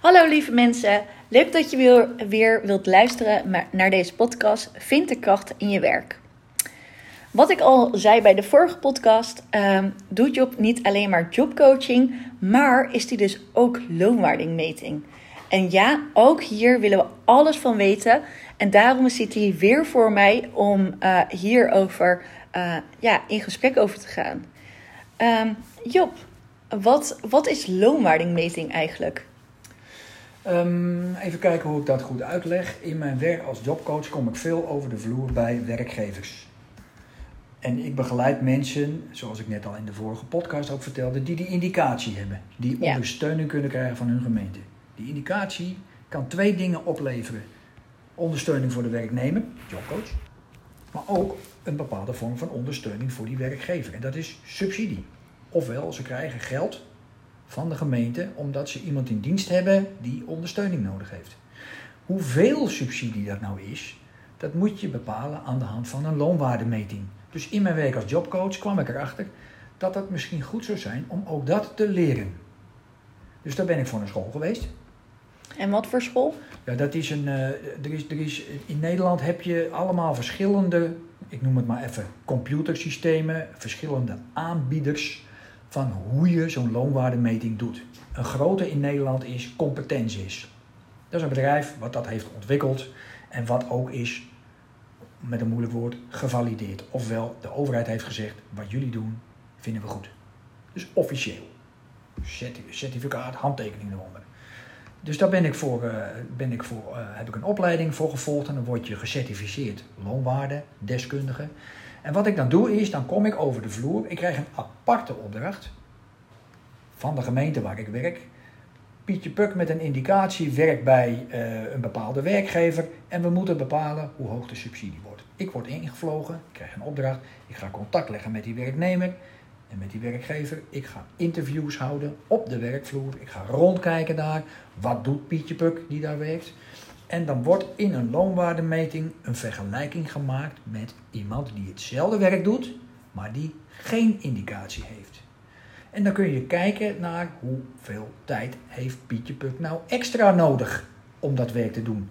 Hallo lieve mensen, leuk dat je weer, weer wilt luisteren naar deze podcast Vind de kracht in je werk. Wat ik al zei bij de vorige podcast, uh, doet Job niet alleen maar jobcoaching, maar is die dus ook loonwaardingmeting. En ja, ook hier willen we alles van weten. En daarom zit hij weer voor mij om uh, hierover uh, ja, in gesprek over te gaan. Uh, Job, wat, wat is loonwaardingmeting eigenlijk? Um, even kijken hoe ik dat goed uitleg. In mijn werk als jobcoach kom ik veel over de vloer bij werkgevers. En ik begeleid mensen, zoals ik net al in de vorige podcast ook vertelde, die die indicatie hebben. Die ja. ondersteuning kunnen krijgen van hun gemeente. Die indicatie kan twee dingen opleveren. Ondersteuning voor de werknemer, jobcoach. Maar ook een bepaalde vorm van ondersteuning voor die werkgever. En dat is subsidie. Ofwel, ze krijgen geld van de gemeente omdat ze iemand in dienst hebben die ondersteuning nodig heeft. Hoeveel subsidie dat nou is, dat moet je bepalen aan de hand van een loonwaardemeting. Dus in mijn werk als jobcoach kwam ik erachter dat het misschien goed zou zijn om ook dat te leren. Dus daar ben ik voor een school geweest. En wat voor school? Ja, dat is een. Uh, er is, er is, in Nederland heb je allemaal verschillende, ik noem het maar even, computersystemen, verschillende aanbieders van hoe je zo'n loonwaardemeting doet. Een grote in Nederland is Competensis. Dat is een bedrijf wat dat heeft ontwikkeld en wat ook is, met een moeilijk woord, gevalideerd. Ofwel, de overheid heeft gezegd, wat jullie doen, vinden we goed. Dus officieel. Certificaat, handtekening eronder. Dus daar ben ik voor, uh, ben ik voor uh, heb ik een opleiding voor gevolgd en dan word je gecertificeerd loonwaarde, deskundige. En wat ik dan doe is, dan kom ik over de vloer. Ik krijg een aparte opdracht van de gemeente waar ik werk. Pietje Puk met een indicatie werkt bij uh, een bepaalde werkgever en we moeten bepalen hoe hoog de subsidie wordt. Ik word ingevlogen, ik krijg een opdracht, ik ga contact leggen met die werknemer en met die werkgever. Ik ga interviews houden op de werkvloer, ik ga rondkijken daar. Wat doet Pietje Puk die daar werkt? En dan wordt in een loonwaardemeting een vergelijking gemaakt met iemand die hetzelfde werk doet, maar die geen indicatie heeft. En dan kun je kijken naar hoeveel tijd heeft Pietje Puk nou extra nodig om dat werk te doen.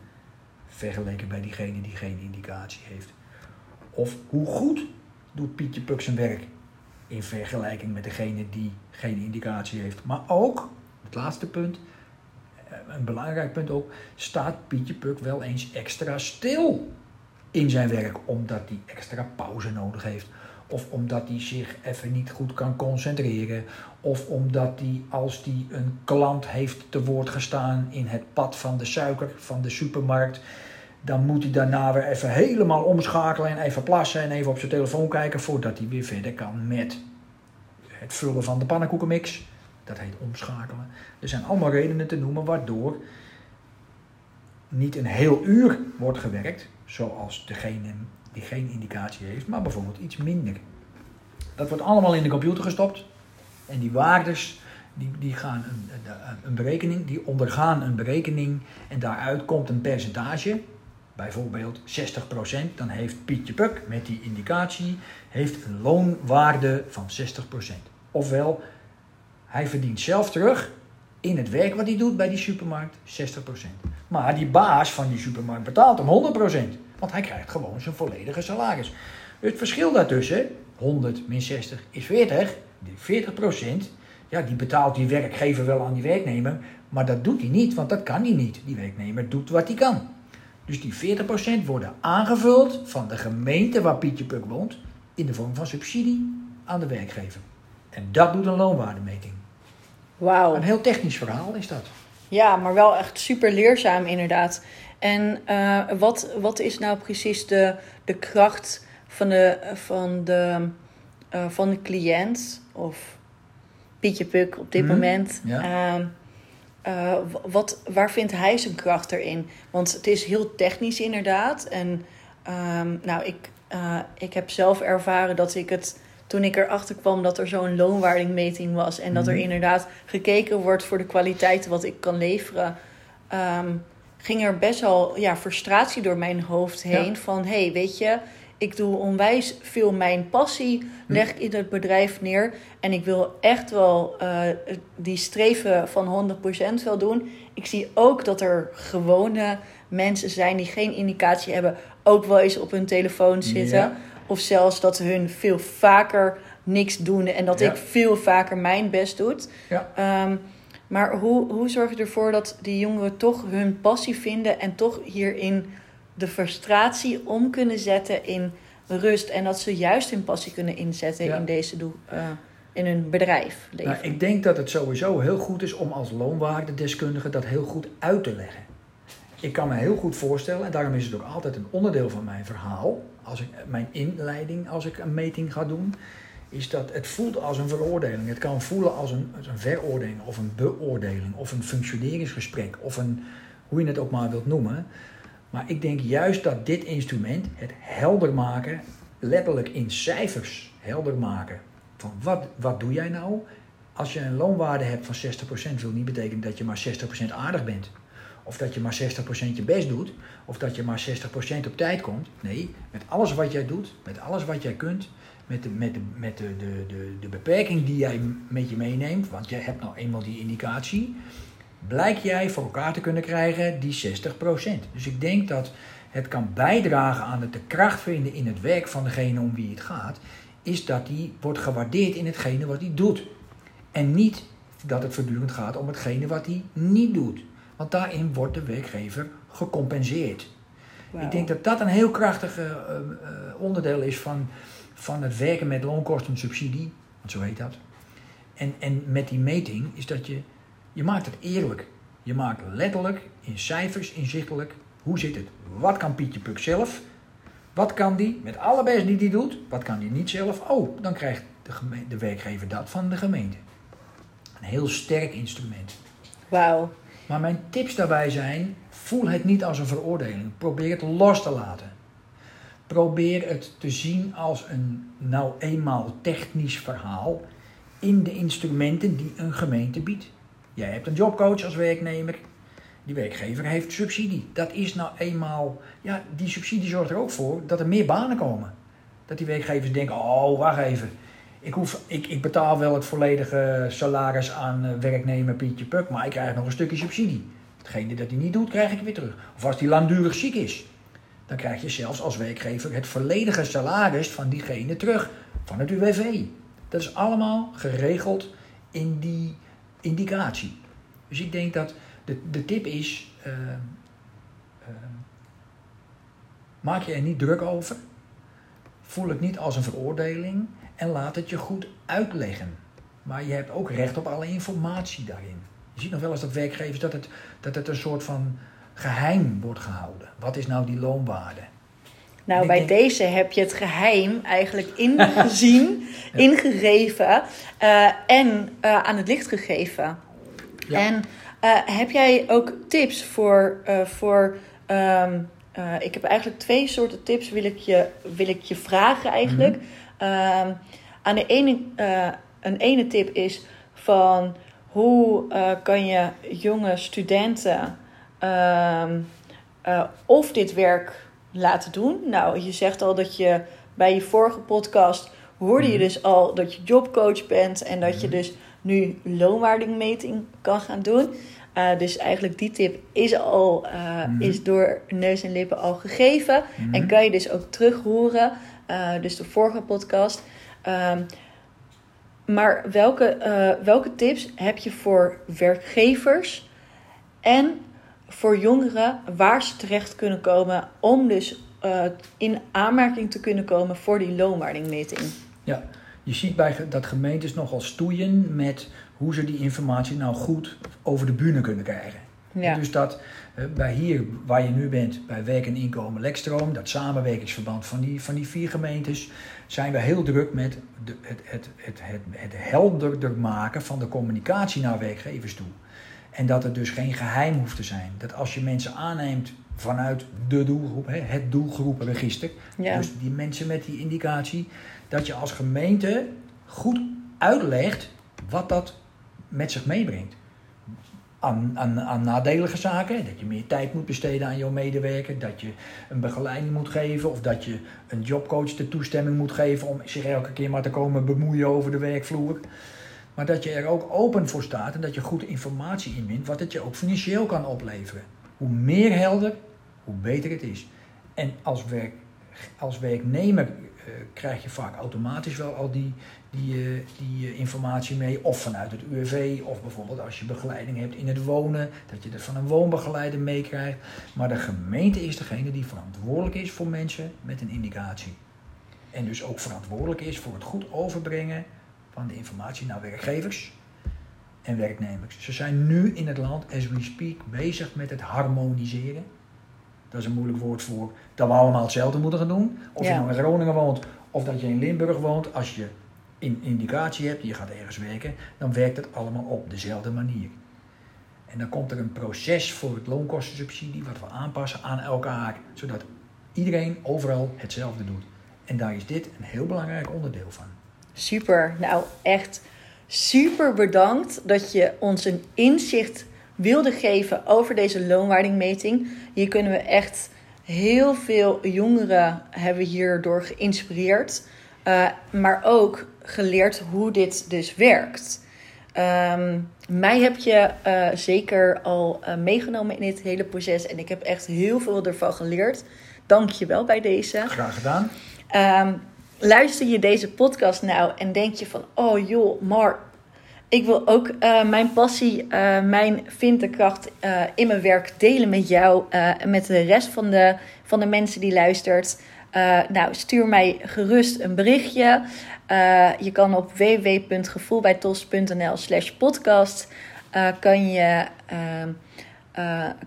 Vergeleken bij diegene die geen indicatie heeft. Of hoe goed doet Pietje Puk zijn werk in vergelijking met degene die geen indicatie heeft. Maar ook, het laatste punt, een belangrijk punt ook, staat Pietje Puk wel eens extra stil in zijn werk, omdat hij extra pauze nodig heeft. Of omdat hij zich even niet goed kan concentreren. Of omdat hij, als hij een klant heeft te woord gestaan in het pad van de suiker van de supermarkt. Dan moet hij daarna weer even helemaal omschakelen en even plassen en even op zijn telefoon kijken voordat hij weer verder kan met het vullen van de pannenkoekenmix. Dat heet omschakelen. Er zijn allemaal redenen te noemen waardoor niet een heel uur wordt gewerkt, zoals degene die geen indicatie heeft, maar bijvoorbeeld iets minder. Dat wordt allemaal in de computer gestopt en die waardes die, die, gaan een, een berekening, die ondergaan een berekening en daaruit komt een percentage, bijvoorbeeld 60%, dan heeft Pietje Puk met die indicatie heeft een loonwaarde van 60%. Ofwel hij verdient zelf terug in het werk wat hij doet bij die supermarkt 60%. Maar die baas van die supermarkt betaalt hem 100%. Want hij krijgt gewoon zijn volledige salaris. Het verschil daartussen, 100 min 60 is 40. Die 40%, ja, die betaalt die werkgever wel aan die werknemer. Maar dat doet hij niet, want dat kan hij niet. Die werknemer doet wat hij kan. Dus die 40% worden aangevuld van de gemeente waar Pietje Puk woont. In de vorm van subsidie aan de werkgever. En dat doet een loonwaardemeting. Wauw. Een heel technisch verhaal is dat. Ja, maar wel echt super leerzaam inderdaad. En uh, wat, wat is nou precies de, de kracht van de, van, de, uh, van de cliënt of Pietje Puk op dit mm, moment? Ja. Uh, wat, waar vindt hij zijn kracht erin? Want het is heel technisch inderdaad. En um, nou, ik, ik heb zelf ervaren dat ik het toen ik erachter kwam dat er zo'n loonwaardingmeting was. En dat er mhm. inderdaad gekeken wordt voor de kwaliteiten wat ik kan leveren. Um, ging er best wel ja, frustratie door mijn hoofd heen. Van hé, hey, weet je, ik doe onwijs veel mijn passie, leg ik in het bedrijf neer. En ik wil echt wel eh, die streven van 100% wel doen. Ik zie ook dat er gewone mensen zijn die geen indicatie hebben, ook wel eens op hun telefoon zitten. Ja. Of zelfs dat hun veel vaker niks doen en dat Ja. ik veel vaker mijn best doe. Ja. Ehm, maar hoe, hoe zorg je ervoor dat die jongeren toch hun passie vinden en toch hierin de frustratie om kunnen zetten in rust en dat ze juist hun passie kunnen inzetten Ja. in deze doel, eh, in hun bedrijf leven? Nou, ik denk dat het sowieso heel goed is om als loonwaardedeskundige dat heel goed uit te leggen. Ik kan me heel goed voorstellen, en daarom is het ook altijd een onderdeel van mijn verhaal, als mijn inleiding als ik een meting ga doen, is dat het voelt als een veroordeling. Het kan voelen als een, een veroordeling of een beoordeling of een functioneringsgesprek of een, hoe je het ook maar wilt noemen. Maar ik denk juist dat dit instrument, het helder maken, letterlijk in cijfers helder maken, van wat, wat doe jij nou? Als je een loonwaarde hebt van 60% wil niet betekenen dat je maar 60% aardig bent. Of dat je maar 60% je best doet. Of dat je maar 60% op tijd komt. Nee, met alles wat jij doet, met alles wat jij kunt, met de, met de, met de, de, de, de beperking die jij met je meeneemt, want jij hebt nou eenmaal die indicatie, blijk jij voor elkaar te kunnen krijgen die 60%. Dus ik denk dat het kan bijdragen aan het de kracht vinden in het werk van degene om wie het gaat, is dat die wordt gewaardeerd in hetgene wat hij doet. En niet dat het voortdurend gaat om hetgene wat hij niet doet. Want daarin wordt de werkgever gecompenseerd. Ik denk dat dat een heel krachtig eh, eh, onderdeel is van, van het werken met loonkostensubsidie, want zo heet dat. En, en met die meting is dat je, je maakt het eerlijk. Je maakt letterlijk in cijfers inzichtelijk hoe zit het. Wat kan Pietje Puk zelf? Wat kan die met alle best die die doet? Wat kan die niet zelf? Oh, dan krijgt de, de werkgever dat van de gemeente. Een heel sterk instrument. Wauw. Maar mijn tips daarbij zijn: voel het niet als een veroordeling. Probeer het los te laten. Probeer het te zien als een nou eenmaal technisch verhaal in de instrumenten die een gemeente biedt. Jij hebt een jobcoach als werknemer. Die werkgever heeft subsidie. Dat is nou eenmaal. Ja, die subsidie zorgt er ook voor dat er meer banen komen. Dat die werkgevers denken: oh, wacht even. Ik, hoef, ik, ik betaal wel het volledige salaris aan eh, werknemer Pietje Puk, maar ik krijg nog een stukje subsidie. Hetgene dat hij niet doet, krijg ik weer terug. Of als hij langdurig ziek is, dan krijg je zelfs als werkgever het volledige salaris van diegene terug van het UWV. Dat is allemaal geregeld in die indicatie. Dus ik denk dat de, de tip is: eh, eh, maak je er niet druk over. Voel het niet als een veroordeling en laat het je goed uitleggen. Maar je hebt ook recht op alle informatie daarin. Je ziet nog wel eens dat werkgevers dat het, dat het een soort van geheim wordt gehouden. Wat is nou die loonwaarde? Nou, bij denk- deze heb je het geheim eigenlijk ingezien, ingegeven eh, en eh, aan het licht gegeven. Ja. En eh, heb jij ook tips voor. voor ehm, eh, ik heb eigenlijk twee soorten tips wil ik je, wil ik je vragen eigenlijk. Ehm, aan de ene, eh, een ene tip is van hoe eh, kan je jonge studenten ehm, eh, of dit werk laten doen. Nou, je zegt al dat je bij je vorige podcast hoorde je Mhm. dus al dat je jobcoach bent en dat je Mhm. dus nu loonwaardingmeting kan gaan doen. Dus eigenlijk die tip is al Mhm. is door neus en lippen al gegeven. En kan je dus ook terug eh, dus de vorige podcast. Ehm, maar welke, eh, welke tips heb je voor werkgevers en voor jongeren waar ze terecht kunnen komen om dus eh, in aanmerking te kunnen komen voor die loonwaardingmeting? Ja, je ziet bij dat gemeentes nogal stoeien met hoe ze die informatie nou goed over de bühne kunnen krijgen. Ja. Dus dat eh, bij hier, waar je nu bent, bij Werk en Inkomen Lekstroom, dat samenwerkingsverband van die, van die vier gemeentes, zijn we heel druk met de, het, het, het, het, het helderder maken van de communicatie naar werkgevers toe. En dat het dus geen geheim hoeft te zijn. Dat als je mensen aanneemt vanuit de doelgroep, hè, het doelgroepenregister, Ja. dus die mensen met die indicatie, dat je als gemeente goed uitlegt wat dat met zich meebrengt. Aan, aan, nadelige zaken. Dat je meer tijd moet besteden aan jouw medewerker. Dat je een begeleiding moet geven. Of dat je een jobcoach de toestemming moet geven om zich elke keer maar te komen bemoeien over de werkvloer. Maar dat je er ook open voor staat en dat je goed informatie inwint, wat het je ook financieel kan opleveren. Hoe meer helder, hoe beter het is. En als, werk, als werknemer krijg je vaak automatisch wel al die, die, uh, die uh, informatie mee. Of vanuit het UWV, of bijvoorbeeld als je begeleiding hebt in het wonen, dat je dat van een woonbegeleider meekrijgt. Maar de gemeente is degene die verantwoordelijk is voor mensen met een indicatie. En dus ook verantwoordelijk is voor het goed overbrengen van de informatie naar werkgevers en werknemers. Ze zijn nu in het land, as we speak, bezig met het harmoniseren. Dat is een moeilijk woord voor dat we allemaal hetzelfde moeten gaan doen. Of Ja. je nou in Groningen woont of dat je in Limburg woont. Als je een indicatie hebt, je gaat ergens werken, dan werkt het allemaal op dezelfde manier. En dan komt er een proces voor het loonkostensubsidie wat we aanpassen aan elkaar, zodat iedereen overal hetzelfde doet. En daar is dit een heel belangrijk onderdeel van. Super. Nou, echt super bedankt dat je ons een inzicht wilde geven over deze loonwaardingmeting. Hier kunnen we echt heel veel jongeren hebben hierdoor geïnspireerd. Uh, maar ook geleerd hoe dit dus werkt. Um, mij heb je uh, zeker al uh, meegenomen in dit hele proces. En ik heb echt heel veel ervan geleerd. Dank je wel bij deze. Graag gedaan. Um, luister je deze podcast nou en denk je van... Oh joh, maar ik wil ook uh, mijn passie, uh, mijn vinderkracht uh, in mijn werk delen met jou en met de rest van de, van de mensen die luistert. nou, stuur mij gerust een berichtje. je kan op www.gevoelbijtos.nl slash podcast kan, je,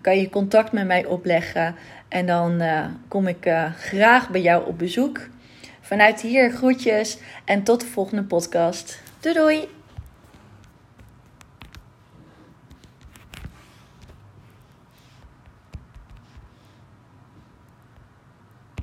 kan je contact met mij opleggen. En dan kom ik graag bij jou op bezoek. Vanuit hier groetjes en tot de volgende podcast. Doei doei!